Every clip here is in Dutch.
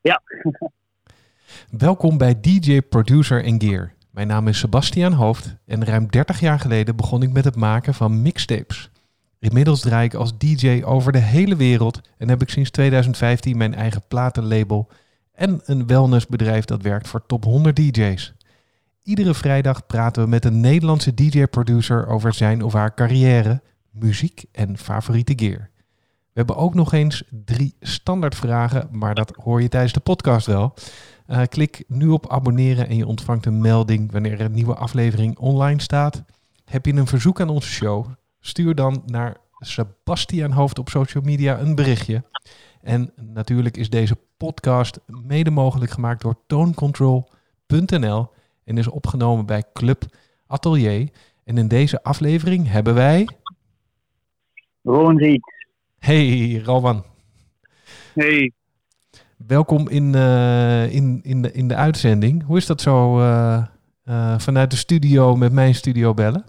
Ja. Welkom bij DJ Producer en Gear. Mijn naam is Sebastian Hoofd en ruim 30 jaar geleden begon ik met het maken van mixtapes. Inmiddels draai ik als DJ over de hele wereld en heb ik sinds 2015 mijn eigen platenlabel en een wellnessbedrijf dat werkt voor top 100 DJ's. Iedere vrijdag praten we met een Nederlandse DJ-producer over zijn of haar carrière, muziek en favoriete gear. We hebben ook nog eens drie standaardvragen, maar dat hoor je tijdens de podcast wel. Uh, klik nu op abonneren en je ontvangt een melding wanneer er een nieuwe aflevering online staat. Heb je een verzoek aan onze show? Stuur dan naar Sebastian Hoofd op social media een berichtje. En natuurlijk is deze podcast mede mogelijk gemaakt door tonecontrol.nl en is opgenomen bij Club Atelier. En in deze aflevering hebben wij... Riet. Hey, Rowan. Hey. Welkom in, uh, in, in, de, in de uitzending. Hoe is dat zo uh, uh, vanuit de studio met mijn studio bellen?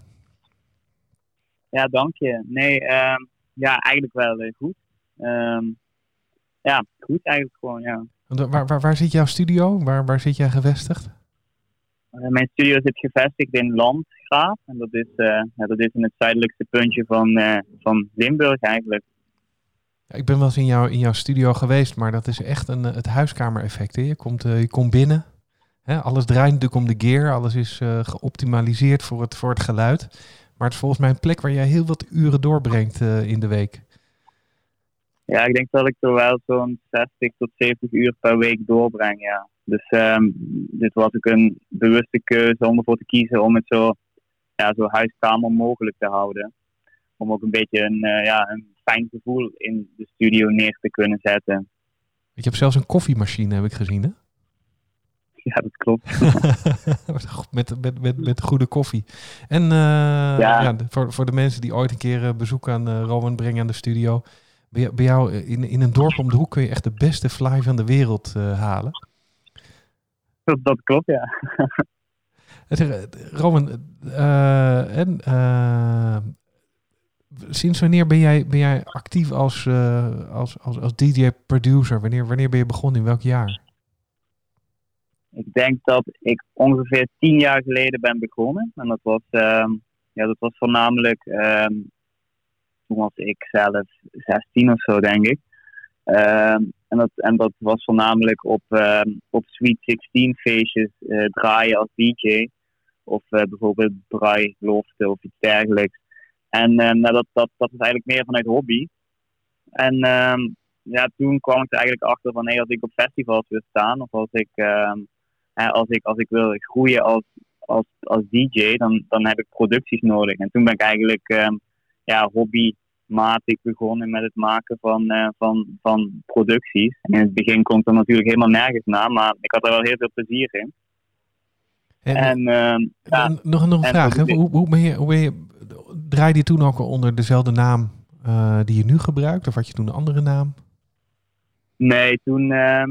Ja, dank je. Nee, um, ja, eigenlijk wel goed. Um, ja, goed eigenlijk gewoon, ja. Waar, waar, waar zit jouw studio? Waar, waar zit jij gevestigd? mijn studio zit gevestigd in Landgraaf. En dat is, ja, dat is in het zuidelijkste puntje van, van Limburg eigenlijk. Ik ben wel eens in, jou, in jouw studio geweest, maar dat is echt een, het huiskamereffect. Je, komt, uh, je komt binnen, hè? alles draait natuurlijk om de gear, alles is uh, geoptimaliseerd voor het, voor het geluid. Maar het is volgens mij een plek waar jij heel wat uren doorbrengt in de week. Ja, ik denk dat ik er wel zo'n 60 tot 70 uur per week doorbreng, ja. Dus um, dit was ook een bewuste keuze om ervoor te kiezen om het zo, ja, zo huiskamer mogelijk te houden. Om ook een beetje een, ja, een fijn gevoel in de studio neer te kunnen zetten. Je hebt zelfs een koffiemachine, heb ik gezien, hè? Ja, dat klopt. met, met, met, met goede koffie. En uh, ja. ja. voor, voor de mensen die ooit een keer uh, bezoek aan uh, Roman brengen aan de studio. Bij, bij jou in, in een dorp om de hoek kun je echt de beste fly van de wereld halen. Dat, dat klopt, ja. Roman, en, sinds wanneer ben jij, ben jij actief als, uh, als, als, als DJ-producer? Wanneer, wanneer ben je begonnen? In welk jaar? Ik denk dat ik ongeveer tien jaar geleden ben begonnen. En dat was, uh, ja, dat was voornamelijk, um, toen was ik zelf 16 of zo, denk ik. Ehm, en, dat, en dat was voornamelijk op, op Sweet 16 feestjes uh, draaien als DJ. Of uh, bijvoorbeeld bruiloften of iets dergelijks. En uh, nou, dat, dat, dat is eigenlijk meer vanuit hobby. En uh, ja, toen kwam ik er eigenlijk achter van hey, als ik op festivals wil staan of als ik, uh, als ik, als ik wil groeien als, als, als DJ, dan, dan heb ik producties nodig. En toen ben ik eigenlijk ehm, ja, hobbymatig begonnen met het maken van, uh, van, van producties. En in het begin komt er natuurlijk helemaal nergens na, maar ik had er wel heel veel plezier in. En, en, en ja, nog, nog een vraag. Hoe, hoe, ben je, hoe ben je draaide je toen ook onder dezelfde naam uh, die je nu gebruikt? Of had je toen een andere naam? Nee, toen, uh,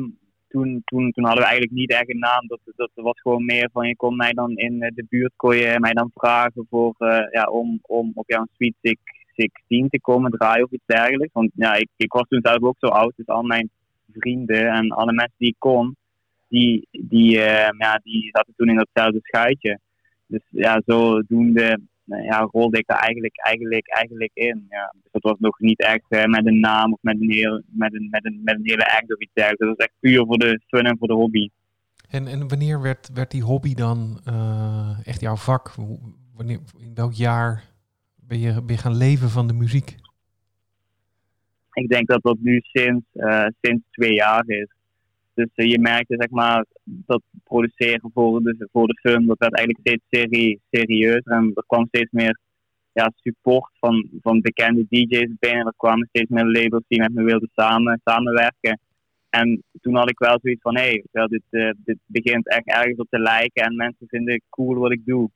toen, toen, toen hadden we eigenlijk niet echt een naam. Dat, dat was gewoon meer van je kon mij dan in de buurt kon je mij dan vragen voor, uh, ja, om, om op jouw Sweet 16 te komen draaien of iets dergelijks. Want ja, ik, ik was toen zelf ook zo oud, dus al mijn vrienden en alle mensen die ik kon, die, die, uh, ja, die zaten toen in datzelfde schuitje. Dus ja, zodoende ja, rolde ik er eigenlijk, eigenlijk, eigenlijk in. Ja. Dus dat was nog niet echt uh, met een naam of met een, heel, met een, met een, met een hele act of iets dergelijks. Dat was echt puur voor de fun en voor de hobby. En, en wanneer werd, werd die hobby dan uh, echt jouw vak? Wanneer, in welk jaar ben je, ben je gaan leven van de muziek? Ik denk dat dat nu sinds, uh, sinds twee jaar is. Dus uh, je merkte zeg maar dat produceren voor de, voor de film, dat werd eigenlijk steeds serie, serieuzer. En er kwam steeds meer ja, support van, van bekende DJ's binnen. Er kwamen steeds meer labels die met me wilden samen, samenwerken. En toen had ik wel zoiets van, hé, hey, dit, uh, dit begint echt ergens op te lijken en mensen vinden cool wat ik doe.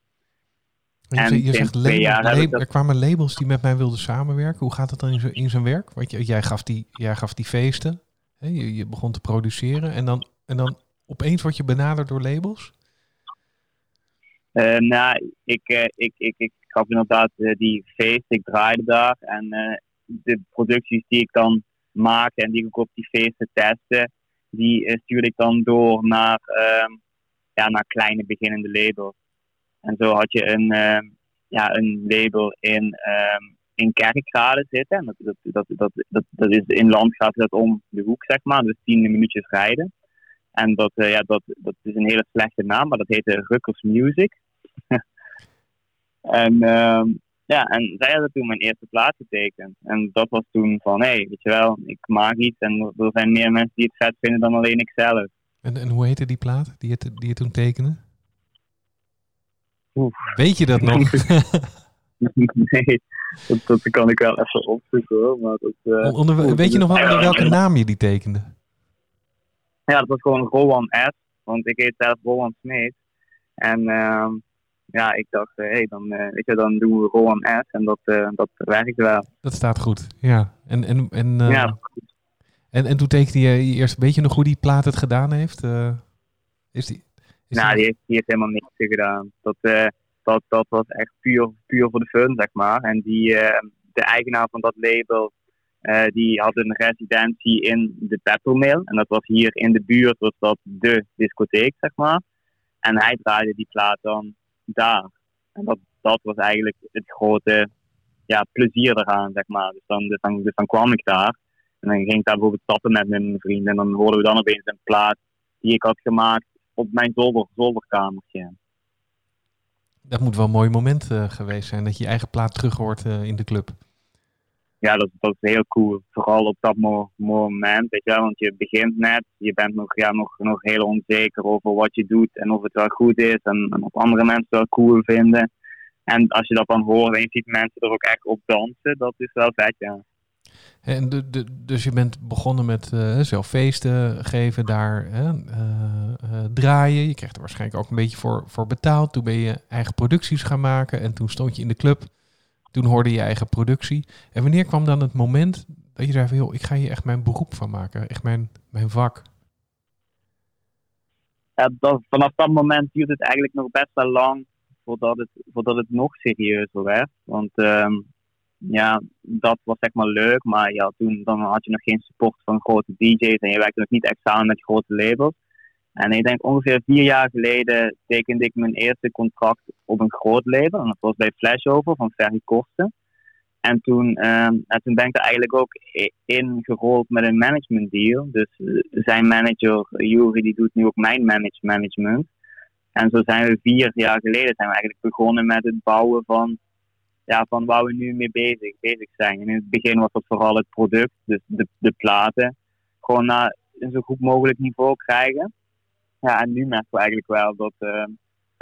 En je, je zegt label, er kwamen labels die met mij wilden samenwerken. Hoe gaat dat dan in, in zijn werk? Want jij gaf die, jij gaf die feesten. Je, je begon te produceren en dan, en dan opeens word je benaderd door labels? Uh, nou, ik, uh, ik, ik, ik gaf inderdaad uh, die feest, ik draaide daar. En de producties die ik dan maak en die ik op die feesten testte, die stuurde ik dan door naar, ehm, ja, naar kleine beginnende labels. En zo had je een, ehm, ja, een label in, um, in Kerkrade zitten. En dat, dat, dat, dat, dat, dat is in Landgraaf dat om de hoek, zeg maar. Dus tien minuutjes rijden. En dat, uh, ja, dat, dat is een hele slechte naam, maar dat heette Rukkers Music. en, uh, ja, en zij hadden toen mijn eerste plaat getekend. En dat was toen van, hé, hey, weet je wel, ik maak iets en er zijn meer mensen die het vet vinden dan alleen ik zelf. En, en hoe heette die plaat die je, die je toen tekende? Oef. Weet je dat nog? nee, dat, dat, kan ik wel even opzoeken hoor. Maar dat, uh, onder, weet je nog wel onder welke naam je die tekende? Ja, dat was gewoon Rowan S. Want ik heet zelf Rowan Smeet. En uh, ja, ik dacht, hé, hey, dan, uh, weet je, dan doen we Rowan S. En dat, uh, dat werkt wel. Dat staat goed, ja. En, en, en, ja, en, en toen tekende je eerst, weet je nog hoe die plaat het gedaan heeft? is die, is nou, die heeft, die heeft helemaal niks gedaan. Dat, dat, dat was echt puur, puur voor de fun, zeg maar. En die, de eigenaar van dat label, uh, die had een residentie in de Peppermill. En dat was hier in de buurt, was dat de discotheek, zeg maar. En hij draaide die plaat dan daar. En dat, dat was eigenlijk het grote ja, plezier eraan, zeg maar. Dus dan, dus, dan, dus dan kwam ik daar. En dan ging ik daar bijvoorbeeld stappen met mijn vrienden. En dan hoorden we dan opeens een plaat die ik had gemaakt op mijn zolder, zolderkamertje. Dat moet wel een mooi moment uh, geweest zijn, dat je je eigen plaat terug hoort uh, in de club ja, dat, dat is heel cool. Vooral op dat moment, weet je wel, want je begint net, je bent nog, ja, nog, nog heel onzeker over wat je doet en of het wel goed is en, en of andere mensen wel cool vinden. En als je dat dan hoort en je ziet mensen er ook echt op dansen, dat is wel vet, ja. En dus je bent begonnen met uh, zelf feesten geven, daar uh, uh, draaien. Je kreeg er waarschijnlijk ook een beetje voor, voor betaald. Toen ben je eigen producties gaan maken en toen stond je in de club. Toen hoorde je eigen productie. En wanneer kwam dan het moment dat je zei van... joh, ik ga hier echt mijn beroep van maken. Echt mijn, mijn vak. Ja, dat, vanaf dat moment duurde het eigenlijk nog best wel lang... voordat het, voordat het nog serieuzer werd. Want uh, ja, dat was zeg maar leuk. Maar ja, toen dan had je nog geen support van grote DJ's... en je werkte nog niet echt samen met grote labels. En ik denk ongeveer vier jaar geleden tekende ik mijn eerste contract op een groot label. En dat was bij Flashover van Ferry Korsten. En toen, uh, en toen ben ik er eigenlijk ook ingerold met een management deal. Dus eh, zijn manager, Jury, die doet nu ook mijn manage management. En zo zijn we vier jaar geleden zijn we eigenlijk begonnen met het bouwen van, ja, van waar we nu mee bezig, bezig zijn. En in het begin was dat vooral het product, dus de, de platen, gewoon naar een zo goed mogelijk niveau krijgen. Ja, en nu merken we eigenlijk wel dat, uh,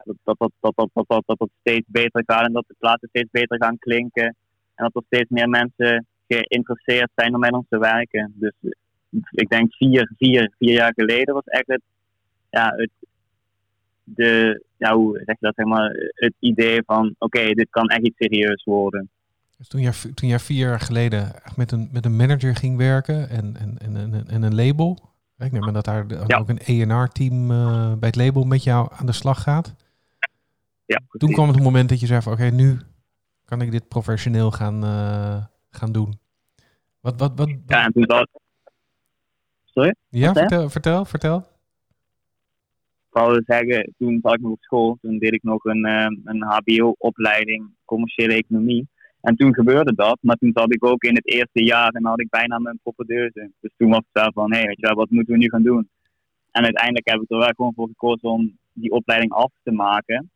dat, dat, dat, dat, dat, dat, dat, steeds beter gaat en dat de platen steeds beter gaan klinken. En dat er steeds meer mensen geïnteresseerd zijn om met ons te werken. Dus ik denk vier, vier, vier jaar geleden was het, ja, het, de, ja, hoe zeg je dat, zeg maar, het idee van oké, okay, dit kan echt iets serieus worden. Dus toen jij, toen jij vier jaar geleden met een, met een manager ging werken en, en, en, en, en een label, ik neem aan dat daar ook een ENR-team uh, bij het label met jou aan de slag gaat. Ja, Toen kwam het moment dat je zei van oké, nu kan ik dit professioneel gaan, uh, gaan doen. Wat, wat, wat, Ja, en toen dat... Sorry? Ja, vertel, vertel, vertel. Ik wou zeggen, toen zat ik nog op school. Toen deed ik nog een, uh, een HBO-opleiding commerciële economie. En toen gebeurde dat, maar toen zat ik ook in het eerste jaar en had ik bijna mijn propedeuse. Dus toen was het wel van, hé, hey, weet je wel, wat moeten we nu gaan doen? En uiteindelijk heb ik er wel gewoon voor gekozen om die opleiding af te maken.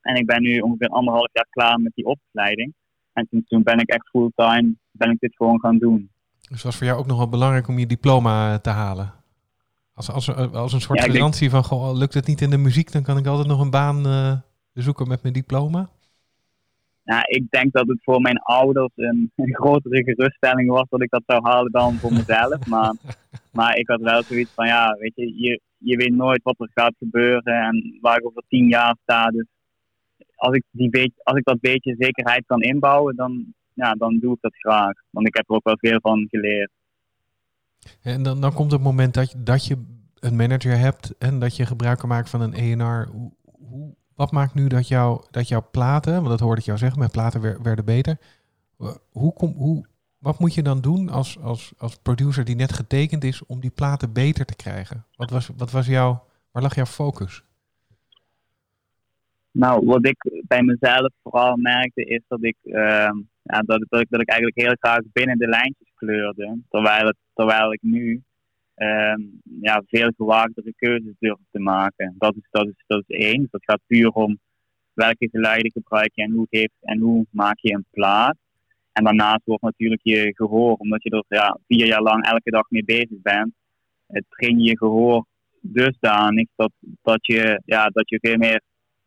En ik ben nu ongeveer anderhalf jaar klaar met die opleiding. En toen, ben ik echt fulltime, ben ik dit gewoon gaan doen. Dus was voor jou ook nog wel belangrijk om je diploma te halen? Als, als, als een soort garantie van, goh, lukt het niet in de muziek, dan kan ik altijd nog een baan uh, zoeken met mijn diploma? Nou, ik denk dat het voor mijn ouders een, een, grotere geruststelling was dat ik dat zou halen dan voor mezelf. Maar, maar ik had wel zoiets van, ja, weet je, je, je weet nooit wat er gaat gebeuren en waar ik over tien jaar sta. Dus als ik, die beetje, als ik dat beetje zekerheid kan inbouwen, dan, ja, dan doe ik dat graag. Want ik heb er ook wel veel van geleerd. En dan, dan komt het moment dat je, dat je een manager hebt en dat je gebruik maken van een ENR. Hoe, wat maakt nu dat, jou, dat jouw platen, want dat hoorde ik jou zeggen, mijn platen werden beter. Hoe kom, hoe, wat moet je dan doen als, als, als producer die net getekend is om die platen beter te krijgen? Wat was, wat was jouw, waar lag jouw focus? Nou, wat ik bij mezelf vooral merkte is dat ik, uh, ja, dat, dat, ik, dat ik eigenlijk heel graag binnen de lijntjes kleurde. Terwijl, ik nu uh, ja, veel gewaagdere keuzes durf te maken. Dat is, dat, is, dat is één. Dat gaat puur om welke geluiden gebruik je en hoe, en hoe maak je een plaat. En daarnaast wordt natuurlijk je gehoor, omdat je er ja, vier jaar lang elke dag mee bezig bent, het train je gehoor dusdanig dat, dat, je, ja, dat je veel meer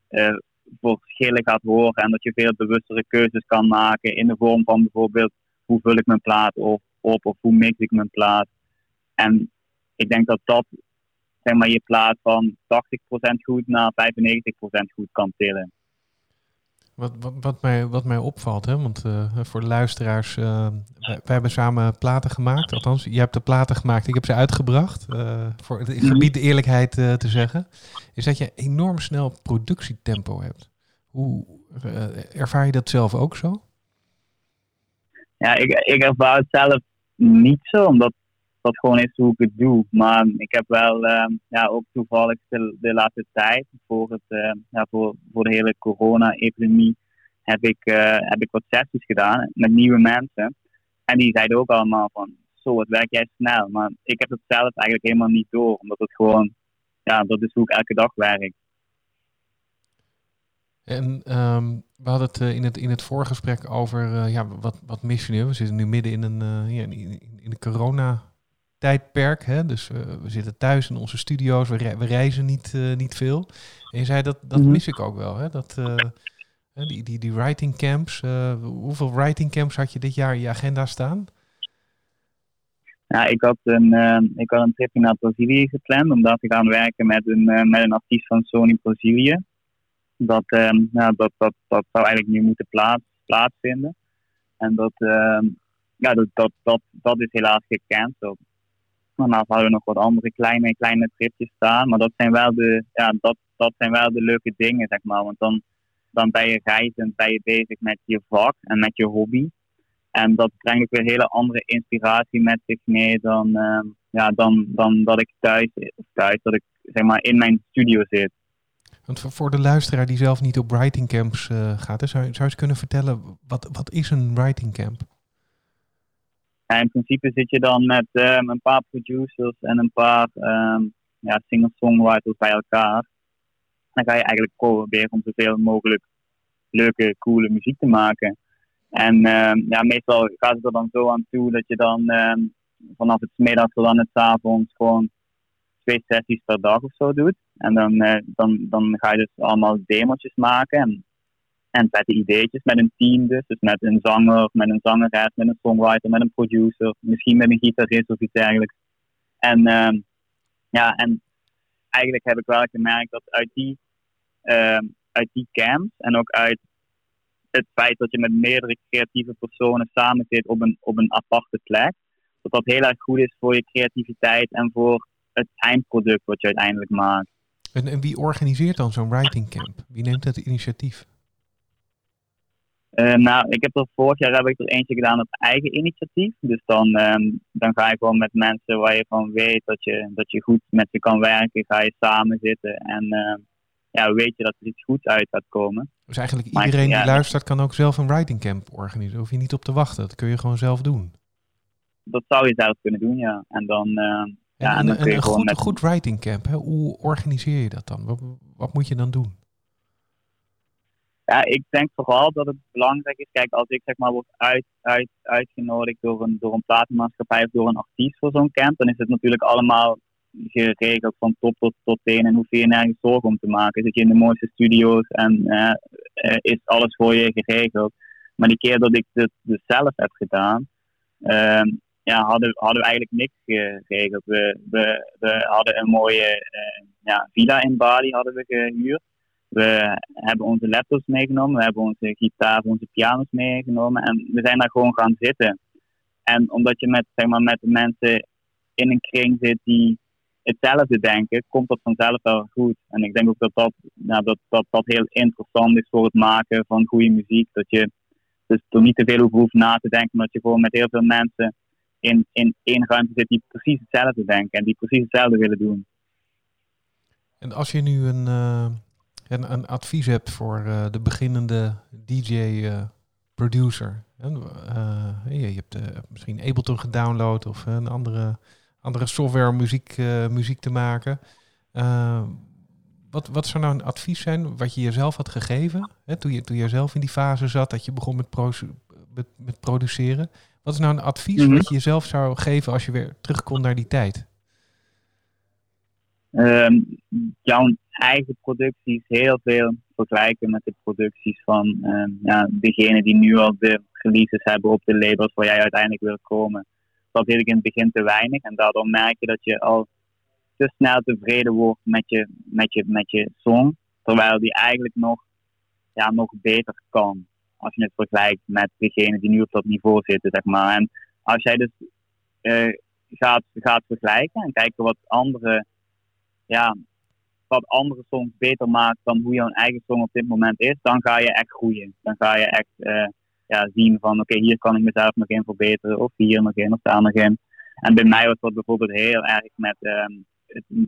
uh, verschillen gaat horen en dat je veel bewustere keuzes kan maken in de vorm van bijvoorbeeld hoe vul ik mijn plaat op, op of hoe mix ik mijn plaat. En ik denk dat dat zeg maar, je plaat van 80% goed naar 95% goed kan tillen. Wat, wat, wat, mij, wat mij opvalt, hè, want uh, voor de luisteraars, uh, wij, hebben samen platen gemaakt. Althans, jij hebt de platen gemaakt, ik heb ze uitgebracht. Uh, voor het gebied de eerlijkheid te zeggen. Is dat je enorm snel productietempo hebt. Hoe ervaar je dat zelf ook zo? Ja, ik, ik ervaar het zelf niet zo, omdat dat gewoon is hoe ik het doe. Maar ik heb wel ehm, ja, ook toevallig de, de laatste tijd, voor, het, ehm, ja, voor, voor de hele corona-epidemie, heb ik, uh, heb ik wat sessies gedaan met nieuwe mensen. En die zeiden ook allemaal van, zo, het werkt jij snel. Maar ik heb het zelf eigenlijk helemaal niet door, omdat het gewoon, ja, dat is hoe ik elke dag werk. En um, we hadden het uh, in het, in het voorgesprek over, uh, ja, wat, wat mis je nu? We zitten nu midden in een, uh, in, in, in, de corona tijdperk. Hè? Dus we zitten thuis in onze studio's, we, re we reizen niet, niet veel. En je zei dat, dat mis ik ook wel. Hè? Dat, die, die, die writing camps. hoeveel writing camps had je dit jaar in je agenda staan? Ja, ik had een, ik had een tripje naar Brazilië gepland om daar te gaan werken met een, met een artiest van Sony Brazilië. Dat, ja, dat, dat, dat zou eigenlijk nu moeten plaats, plaatsvinden. En dat, ja, dat, dat, dat, dat is helaas gecanceld. Daarnaast hadden we nog wat andere kleine, kleine tripjes staan. Maar dat zijn wel de, ja, dat, dat zijn wel de leuke dingen, zeg maar. Want dan, dan ben je reizend, ben je bezig met je vak en met je hobby. En dat brengt ook weer hele andere inspiratie met zich mee dan, uh, ja, dan, dan dat ik thuis, thuis, dat ik zeg maar in mijn studio zit. Want voor de luisteraar die zelf niet op writing camps uh, gaat, zou, zou je eens kunnen vertellen, wat, wat is een writing camp? In principe zit je dan met um, een paar producers en een paar um, ja, singer-songwriters bij elkaar. Dan ga je eigenlijk proberen om zoveel mogelijk leuke, coole muziek te maken. En um, ja, meestal gaat het er dan zo aan toe dat je dan vanaf het middags tot aan het avonds gewoon twee sessies per dag of zo doet. En dan, uh, dan, dan ga je dus allemaal demotjes maken. En en vette ideetjes met een team dus. Dus met een zanger, met een zangeres, met een songwriter, met een producer. Misschien met een gitarist of iets dergelijks. En uh, ja, en eigenlijk heb ik wel gemerkt dat uit die, uh, uit die camps en ook uit het feit dat je met meerdere creatieve personen samen zit op een, op een aparte plek, dat dat heel erg goed is voor je creativiteit en voor het eindproduct wat je uiteindelijk maakt. En, en wie organiseert dan zo'n writing camp? Wie neemt het initiatief? Uh, nou, ik heb er vorig jaar heb ik er eentje gedaan op eigen initiatief. Dus dan, um, dan ga je gewoon met mensen waar je van weet dat je, dat je goed met ze kan werken, ga je samen zitten en uh, ja, weet je dat er iets goeds uit gaat komen. Dus eigenlijk iedereen die luistert kan ook zelf een writing camp organiseren. Hoef je niet op te wachten, dat kun je gewoon zelf doen. Dat zou je zelf kunnen doen, ja. En dan, uh, en, ja, en, je een goed, met... goed writing camp, hè? hoe organiseer je dat dan? Wat, wat moet je dan doen? Ja, ik denk vooral dat het belangrijk is. Kijk, als ik zeg maar word uit, uit, uitgenodigd door een, door een platenmaatschappij of door een artiest voor zo'n camp, dan is het natuurlijk allemaal geregeld van top tot, tot teen en hoef je nergens zorgen om te maken. Zit je in de mooiste studio's en uh, is alles voor je geregeld. Maar die keer dat ik het dus zelf heb gedaan, uh, ja, hadden, hadden we eigenlijk niks geregeld. We, we, we hadden een mooie uh, ja, villa in Bali hadden we gehuurd. We hebben onze laptops meegenomen, we hebben onze gitaar, onze piano's meegenomen en we zijn daar gewoon gaan zitten. En omdat je met, zeg maar, met mensen in een kring zit die hetzelfde denken, komt dat vanzelf wel goed. En ik denk ook dat dat, nou, dat, dat, dat heel interessant is voor het maken van goede muziek. Dat je dus er niet te veel over hoeft na te denken, maar dat je gewoon met heel veel mensen in, in één ruimte zit die precies hetzelfde denken en die precies hetzelfde willen doen. En als je nu een, uh, een, advies hebt voor uh, de beginnende DJ-producer, uh, je, hebt misschien Ableton gedownload of een andere, andere software om muziek, muziek te maken. wat, wat zou nou een advies zijn wat je jezelf had gegeven hè, toen, je, toen je zelf in die fase zat dat je begon met, met, met produceren? Wat is nou een advies mm wat je jezelf zou geven als je weer terugkomt naar die tijd? Um, jouw eigen producties heel veel vergelijken met de producties van um, ja, degene die nu al de releases hebben op de labels waar jij uiteindelijk wil komen. Dat deed ik in het begin te weinig en daardoor merk je dat je al te snel tevreden wordt met je, met je, met je song, terwijl die eigenlijk nog, ja, nog beter kan als je het vergelijkt met degene die nu op dat niveau zitten, zeg maar. En als jij dus uh, gaat, gaat vergelijken en kijken wat andere, ja, wat andere songs beter maakt dan hoe jouw eigen song op dit moment is, dan ga je echt groeien. Dan ga je echt uh, ja, zien van, oké, hier kan ik mezelf nog in verbeteren, of hier nog in, of daar nog in. En bij mij was dat bijvoorbeeld heel erg met, uh,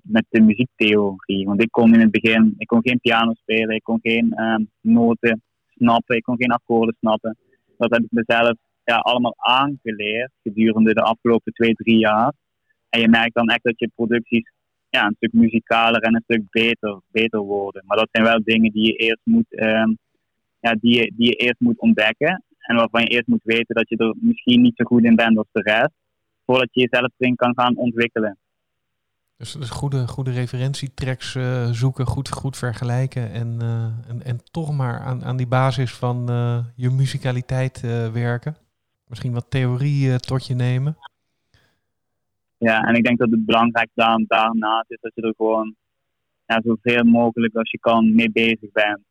met de muziektheorie. Want ik kon in het begin, ik kon geen piano spelen, ik kon geen ehm, noten snappen, ik kon geen akkoorden snappen. Dat heb ik mezelf ja, allemaal aangeleerd gedurende de afgelopen twee, drie jaar. En je merkt dan echt dat je producties ja, een stuk muzikaler en een stuk beter, beter worden. Maar dat zijn wel dingen die je eerst moet, um, ja, die je, die je eerst moet ontdekken. En waarvan je eerst moet weten dat je er misschien niet zo goed in bent als de rest. Voordat je jezelf erin kan gaan ontwikkelen. Dus, goede, goede referentietracks uh, zoeken, goed, goed vergelijken en, uh, en, en toch maar aan, aan die basis van uh, je muzikaliteit werken. Misschien wat theorie tot je nemen. Ja, en ik denk dat het belangrijkste daar, daarnaast is dat je er gewoon ja, zoveel mogelijk als je kan mee bezig bent.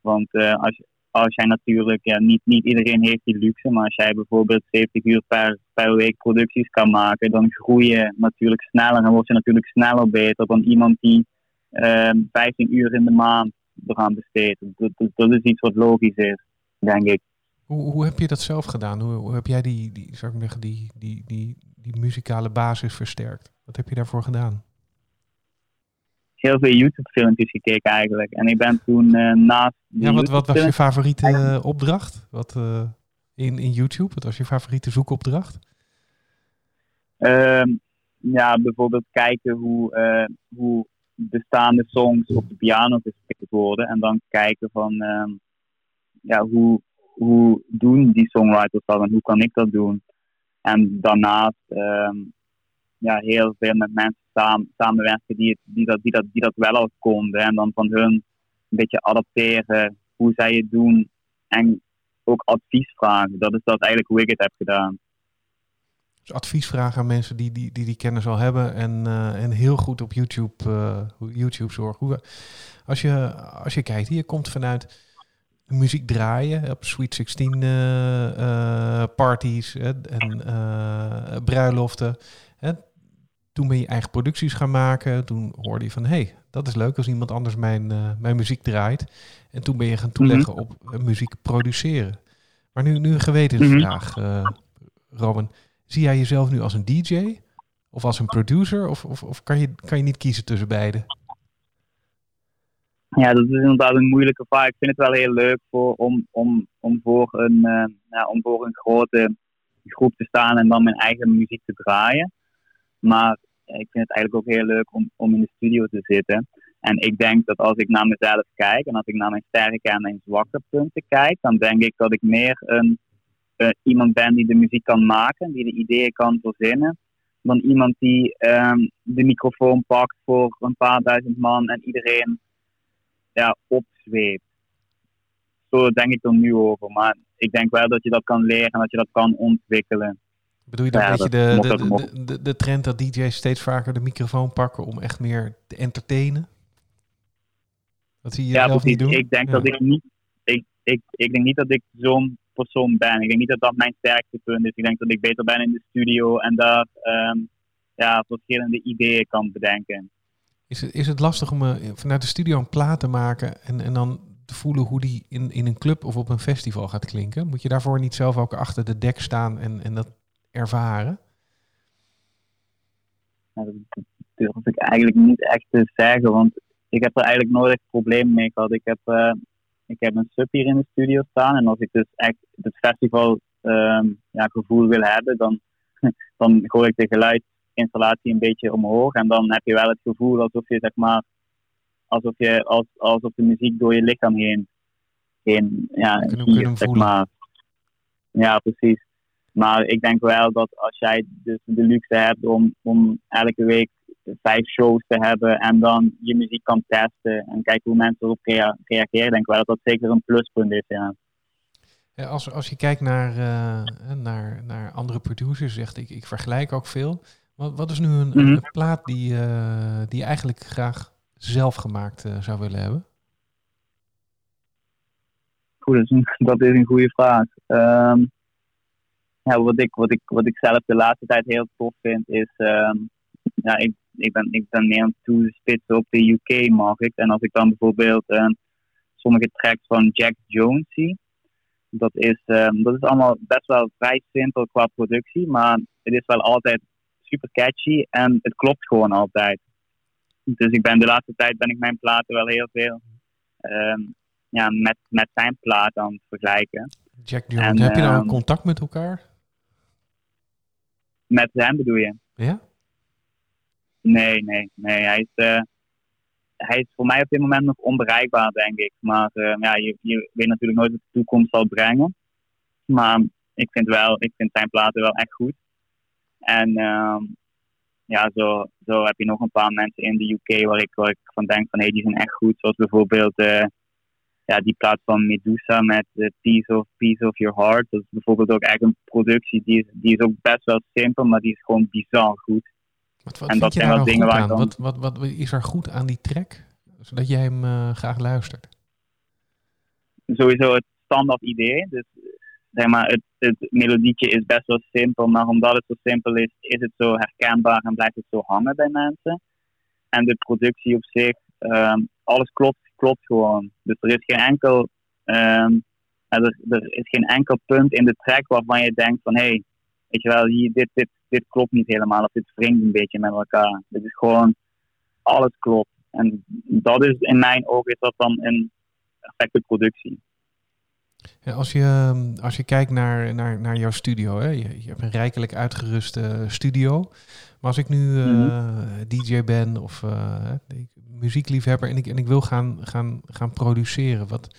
Want als, je, als jij natuurlijk, ja, niet, niet iedereen heeft die luxe, maar als jij bijvoorbeeld 70 uur per, per week producties kan maken, dan groei je natuurlijk sneller en word je natuurlijk sneller beter dan iemand die uh, ehm, 15 uur in de maand eraan besteedt. Dat, dat, dat, is iets wat logisch is, denk ik. Hoe, hoe heb je dat zelf gedaan? Hoe, heb jij die, die, zou ik zeggen, die, die, die, die muzikale basis versterkt? Wat heb je daarvoor gedaan? Heel veel YouTube-filmpjes gekeken eigenlijk. En ik ben toen uh, naast. Ja, wat, wat was je favoriete uh, opdracht? Wat, uh, in, in YouTube? Wat was je favoriete zoekopdracht? Ehm, ja, bijvoorbeeld kijken hoe, hoe bestaande songs op de piano gespeeld worden. En dan kijken van ehm, ja, hoe, hoe doen die songwriters dat en hoe kan ik dat doen? En daarnaast um, ja, heel veel met mensen samen, samenwerken die, die, dat, die, dat, die dat wel al konden. En dan van hun een beetje adapteren hoe zij het doen. En ook advies vragen. Dat is dat eigenlijk hoe ik het heb gedaan. Dus advies vragen aan mensen die die, die, die kennis al hebben en, uh, en heel goed op YouTube, uh, YouTube zorgen. Hoe, als, je, als je kijkt, hier komt vanuit muziek draaien op Sweet 16 uh, parties en bruiloften. Toen ben je eigen producties gaan maken. Toen hoorde je van, hé, hey, dat is leuk als iemand anders mijn, uh, mijn muziek draait. En toen ben je gaan toeleggen mhm. op uh, muziek produceren. Maar nu, nu een gewetensvraag, mm -hmm. Robin. Zie jij jezelf nu als een DJ of als een producer? Of, of, of kan, je, kan je niet kiezen tussen beide? Ja, dat is inderdaad een moeilijke vraag. Ik vind het wel heel leuk voor, om, om, om, voor een, ja, om voor een grote groep te staan en dan mijn eigen muziek te draaien. Maar ik vind het eigenlijk ook heel leuk om, om in de studio te zitten. En ik denk dat als ik naar mezelf kijk en als ik naar mijn sterke en mijn zwakke punten kijk, dan denk ik dat ik meer een, uh, iemand ben die de muziek kan maken, die de ideeën kan verzinnen, dan iemand die um, de microfoon pakt voor een paar duizend man en iedereen ja, opzweept. Zo denk ik er nu over. Maar ik denk wel dat je dat kan leren en dat je dat kan ontwikkelen. Bedoel je dan ja, een beetje de, de, de, de, trend dat DJ's steeds vaker de microfoon pakken om echt meer te entertainen? Dat zie je ja, zelf niet doen? Ik denk dat ik niet, ik, ik, ik denk niet dat ik zo'n persoon ben. Ik denk niet dat dat mijn sterkste punt is. Ik denk dat ik beter ben in de studio en daar um, ja, verschillende ideeën kan bedenken. Is het, is het lastig om uh, vanuit de studio een plaat te maken en, en dan te voelen hoe die in, in een club of op een festival gaat klinken? Moet je daarvoor niet zelf ook achter de dek staan en, en dat ervaren? Dat durf ik eigenlijk niet echt te zeggen, want ik heb er eigenlijk nooit echt problemen mee gehad. Ik heb, uh, ik heb een sub hier in de studio staan en als ik dus echt het festival uh, ja, gevoel wil hebben, dan, dan gooi ik de geluidsinstallatie een beetje omhoog en dan heb je wel het gevoel alsof je zeg maar alsof, je, als, alsof de muziek door je lichaam heen, heen ja, zeg maar. Ja, precies. Maar ik denk wel dat als jij dus de luxe hebt om, om elke week vijf shows te hebben en dan je muziek kan testen en kijken hoe mensen erop reageren, denk ik wel dat dat zeker een pluspunt is. Ja. ja als, als je kijkt naar, uh, naar, naar andere producers, zegt ik, ik vergelijk ook veel. Wat, wat is nu een, mhm. een plaat die, uh, die je eigenlijk graag zelf gemaakt uh, zou willen hebben? Goed, dat is een, dat is een goede vraag. Um, ja, wat, ik, wat, ik, wat ik zelf de laatste tijd heel tof vind is. Um, ja, ik, ik, ben, ik ben meer aan het toespitsen op de UK-markt. En als ik dan bijvoorbeeld uh, sommige tracks van Jack Jones zie. Dat is, um, dat is allemaal best wel vrij simpel qua productie. Maar het is wel altijd super catchy. En het klopt gewoon altijd. Dus ik ben de laatste tijd ben ik mijn platen wel heel veel um, ja, met, met zijn plaat aan het vergelijken. Jack Jones, heb je nou contact met elkaar? Met hem bedoel je? Ja? Nee, nee, nee. Hij is, uh, hij is voor mij op dit moment nog onbereikbaar, denk ik. Maar uh, ja, je, je weet natuurlijk nooit wat de toekomst zal brengen. Maar ik vind, wel, ik vind zijn platen wel echt goed. En um, ja, zo, zo heb je nog een paar mensen in de UK waar ik, waar ik van denk van hey, die zijn echt goed. Zoals bijvoorbeeld uh, ja, die plaat van Medusa met uh, Piece, of, Piece of Your Heart. Dat is bijvoorbeeld ook echt een productie die is, die is ook best wel simpel, maar die is gewoon bizar goed. Wat, wat en dat zijn wel dingen waar dan... wat, wat, wat is er goed aan die track? Zodat jij hem uh, graag luistert? Sowieso het standaard idee. Dus zeg maar, het, het melodietje is best wel simpel, maar omdat het zo simpel is, is het zo herkenbaar en blijft het zo hangen bij mensen. En de productie op zich, um, alles klopt, klopt gewoon. Dus er is geen enkel, um, er, er, is geen enkel punt in de track waarvan je denkt van hé, hey, weet je wel, hier, dit, dit, dit klopt niet helemaal of dit wringt een beetje met elkaar. Dit is gewoon, alles klopt. En dat is in mijn ogen is dat dan een perfecte productie. Ja, als, je, ehm, als je kijkt naar, naar, naar jouw studio, hè? Je, je hebt een rijkelijk uitgeruste studio. Maar als ik nu uh, mm DJ ben of uh, muziekliefhebber en ik, en ik wil gaan, gaan, gaan produceren, wat,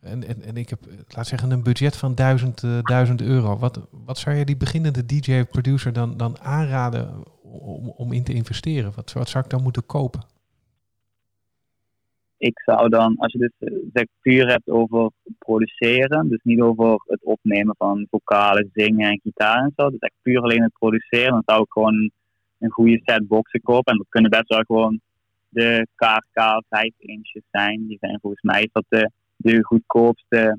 en, en, en ik heb, laat zeggen, een budget van 1000, uh, 1000 euro. Wat, wat zou je die beginnende DJ-producer dan, dan aanraden om, om in te investeren? Wat, wat zou ik dan moeten kopen? ik zou dan, als je dus zeg, puur hebt over produceren, dus niet over het opnemen van vocalen, zingen en gitaar en zo, dus echt puur alleen het produceren, dan zou ik gewoon een goede set boxen kopen. En dat kunnen best wel gewoon de KRK 5 inches zijn. Die zijn volgens mij is dat de, de goedkoopste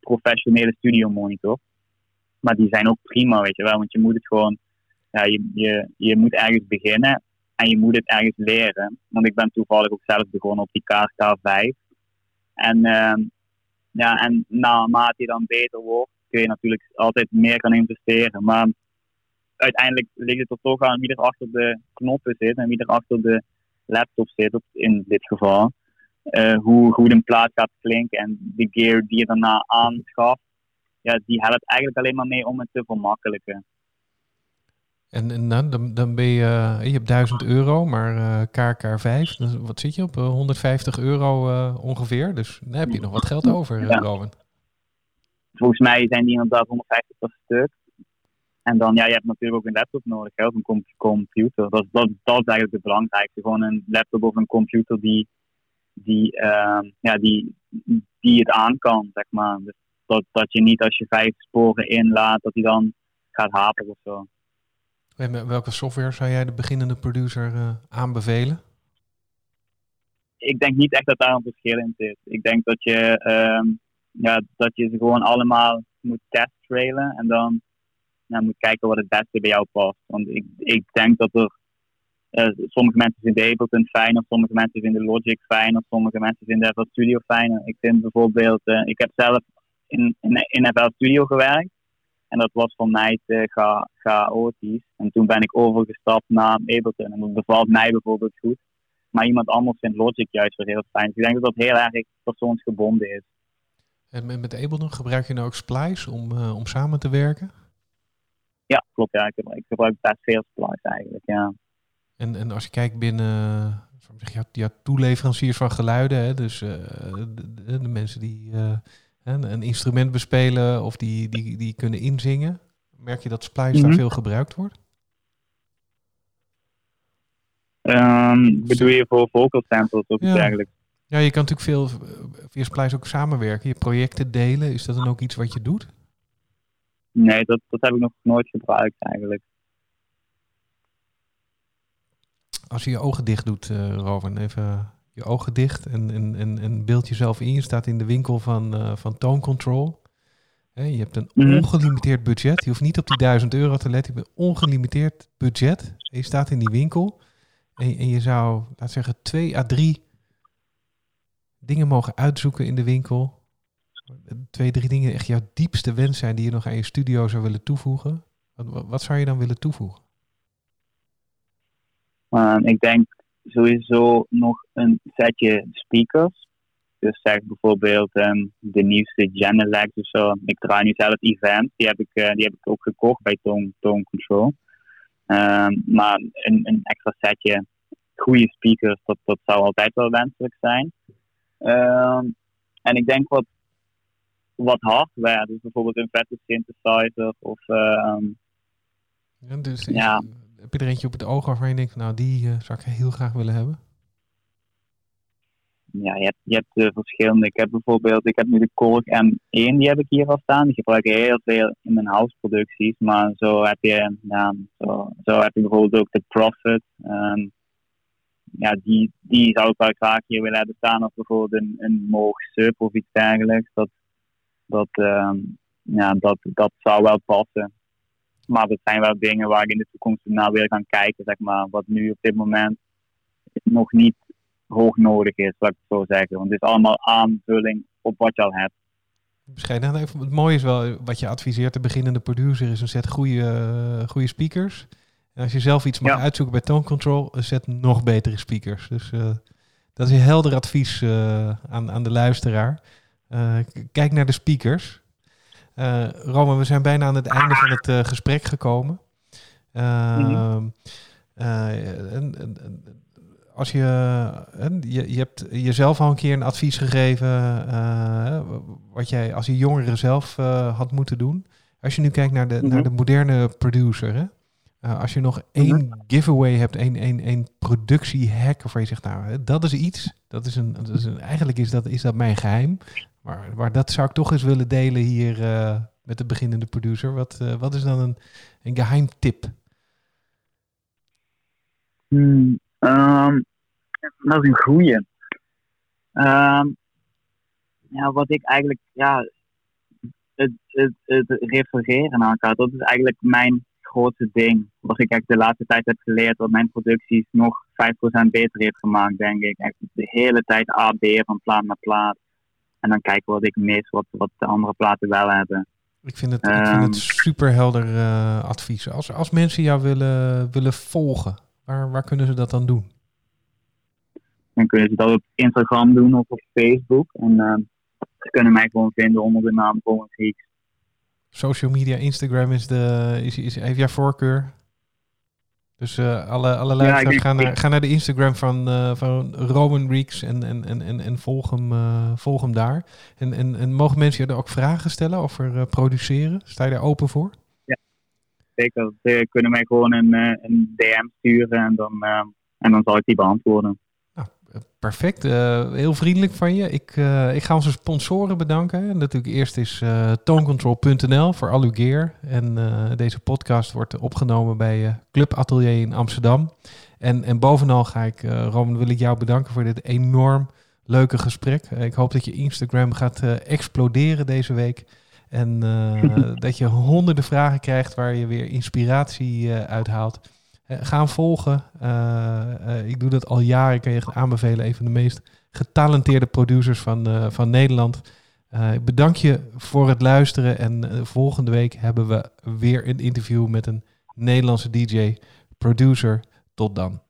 professionele studio monitor. Maar die zijn ook prima, weet je wel, want je moet het gewoon, ja, je, je, je moet ergens beginnen en je moet het ergens leren. Want ik ben toevallig ook zelf begonnen op die KSK 5. En, uh, ja, en naarmate je dan beter wordt, kun je natuurlijk altijd meer gaan investeren. Maar uiteindelijk ligt het er toch aan wie er achter de knoppen zit en wie er achter de laptop zit, in dit geval. Uh, hoe goed een plaat gaat klinken en de gear die je daarna aanschaft, ja, die helpt eigenlijk alleen maar mee om het te vermakkelijken. En, en dan, dan ben je, uh, je hebt 1000 euro, maar uh, KK 5, dus wat zit je op? 150 euro ongeveer. Dus dan heb je nog wat geld over, ja. Rowan. Volgens mij zijn die inderdaad 150 per stuk. En dan, ja, je hebt natuurlijk ook een laptop nodig, hè, of een computer. Dat, dat, dat is eigenlijk het belangrijkste. Gewoon een laptop of een computer die, die, ja, die, die het aan kan, zeg maar. Dus dat, dat je niet als je vijf sporen inlaat, dat die dan gaat haperen of zo. En welke software zou jij de beginnende producer uh, aanbevelen? Ik denk niet echt dat daar een verschil in zit. Ik denk dat je, uh, ja, dat je ze gewoon allemaal moet testtrailen en dan ja, moet kijken wat het beste bij jou past. Want ik, ik denk dat er sommige mensen vinden Ableton fijn, sommige mensen vinden Logic fijn, sommige mensen vinden FL Studio fijn. Ik vind bijvoorbeeld, ik heb zelf in, in, in FL Studio gewerkt. En dat was voor mij te cha chaotisch. En toen ben ik overgestapt naar Ableton. En dat bevalt mij bijvoorbeeld goed. Maar iemand anders vindt Logic juist weer heel fijn. Dus ik denk dat dat heel erg persoonsgebonden is. En met Ableton gebruik je nou ook Splice om, uh, om samen te werken? Ja, klopt. Ja. Ik, gebruik, ik gebruik best veel Splice eigenlijk, ja. En, en als je kijkt binnen je, ja, toeleveranciers van geluiden, hè, dus uh, de, de, mensen die uh, een instrument bespelen of die, die, die kunnen inzingen, merk je dat Splice mm -hmm. daar veel gebruikt wordt? Um, bedoel je voor vocal samples of ja. dergelijks? Ja, je kan natuurlijk veel via Splice ook samenwerken. Je projecten delen. Is dat dan ook iets wat je doet? Nee, dat, dat heb ik nog nooit gebruikt eigenlijk. Als je je ogen dicht doet, uh, even je ogen dicht en, en, en, en beeld jezelf in. Je staat in de winkel van, uh, van Tone Control. He, je hebt een Mhm. ongelimiteerd budget. Je hoeft niet op die 1000 euro te letten. Je hebt een ongelimiteerd budget. Je staat in die winkel. En, en je zou, laat zeggen, twee à drie dingen mogen uitzoeken in de winkel. Twee, drie dingen echt jouw diepste wens zijn die je nog aan je studio zou willen toevoegen. Wat, wat, zou je dan willen toevoegen? Ik denk sowieso nog een setje speakers. Dus zeg bijvoorbeeld um, de nieuwste Genelex of zo. Ik draai nu zelf events. Die heb ik, uh, die heb ik ook gekocht bij Tone, Tone Control. Um, maar een, een extra setje goede speakers, dat, dat zou altijd wel wenselijk zijn. Um, en ik denk wat, wat hardware, dus bijvoorbeeld een vette synthesizer of... Um, ja, dus ja. heb je er eentje op het oog waarvan je denkt, nou die uh, zou ik heel graag willen hebben? Ja, je hebt, je hebt uh, verschillende. Ik heb bijvoorbeeld, ik heb nu de Korg M1, die heb ik hier al staan. Die gebruik ik heel veel in mijn houseproducties. Maar zo heb je, ja, zo, zo heb je bijvoorbeeld ook de Prophet. Um, ja, die, die zou ik wel graag hier willen hebben staan. Of bijvoorbeeld een, een Moog Sub of iets dergelijks. Dat, dat, um, ja, dat, dat zou wel passen. Maar dat zijn wel dingen waar ik in de toekomst naar wil gaan kijken, zeg maar. Wat nu op dit moment nog niet hoog nodig is, laat ik het zo zeggen. Want het is allemaal aanvulling op wat je al hebt. Dan even. Het mooie is wel, wat je adviseert de beginnende producer is een set goede, uh, goede speakers. En als je zelf iets mag ja. uitzoeken bij Tone Control, een set nog betere speakers. Dus uh, dat is een helder advies uh, aan, aan de luisteraar. Uh, kijk naar de speakers. Uh, Rome, we zijn bijna aan het einde van het uh, gesprek gekomen. Uh, mm-hmm. en, en, als je, je, je hebt jezelf al een keer een advies gegeven, wat jij als je jongere zelf had moeten doen. Als je nu kijkt naar de, mm-hmm. naar de moderne producer, hè? als je nog één mm-hmm. giveaway hebt, één, één, één productiehack, waarvan je zegt, nou, dat is iets, dat is een, dat is een, eigenlijk is dat, is dat mijn geheim. Maar, dat zou ik toch eens willen delen hier uh, met de beginnende producer. Wat, uh, wat is dan een, een geheim tip? Hmm, um, dat is een goeie. Um, ja, wat ik eigenlijk, ja, het, het, het refereren aan elkaar, dat is eigenlijk mijn grootste ding. Wat ik de laatste tijd heb geleerd, wat mijn producties nog 5% beter heeft gemaakt, denk ik. De hele tijd A, B van plaat naar plaat. En dan kijken wat ik mis, wat, wat de andere platen wel hebben. Ik vind het, um, ik vind het super helder uh, advies. Als, als mensen jou willen, willen volgen, waar, waar kunnen ze dat dan doen? Dan kunnen ze dat op Instagram doen of op Facebook. En uh, ze kunnen mij gewoon vinden onder de naam Heeks. Social media, Instagram is de, is, is, heeft jouw voorkeur? Dus uh, alle, alle luisteraars ja, gaan, naar, gaan naar de Instagram van, uh, van Roman Reeks en, en, en, en volg, hem, uh, volg hem daar. En, en, en mogen mensen je er ook vragen stellen over produceren? Sta je daar open voor? Ja, zeker. Ze kunnen mij gewoon een, een DM sturen en dan, en dan zal ik die beantwoorden. Perfect. heel vriendelijk van je. Ik, ik ga onze sponsoren bedanken. En natuurlijk eerst is tonecontrol.nl voor al uw gear. En deze podcast wordt opgenomen bij Club Atelier in Amsterdam. En, en bovenal ga ik, Roman, wil ik jou bedanken voor dit enorm leuke gesprek. ik hoop dat je Instagram gaat exploderen deze week. En dat je honderden vragen krijgt waar je weer inspiratie uithaalt. Ga hem volgen. ik doe dat al jaren. Ik kan je aanbevelen. Een van de meest getalenteerde producers van, van Nederland. ik bedank je voor het luisteren. En volgende week hebben we weer een interview met een Nederlandse DJ, producer. Tot dan.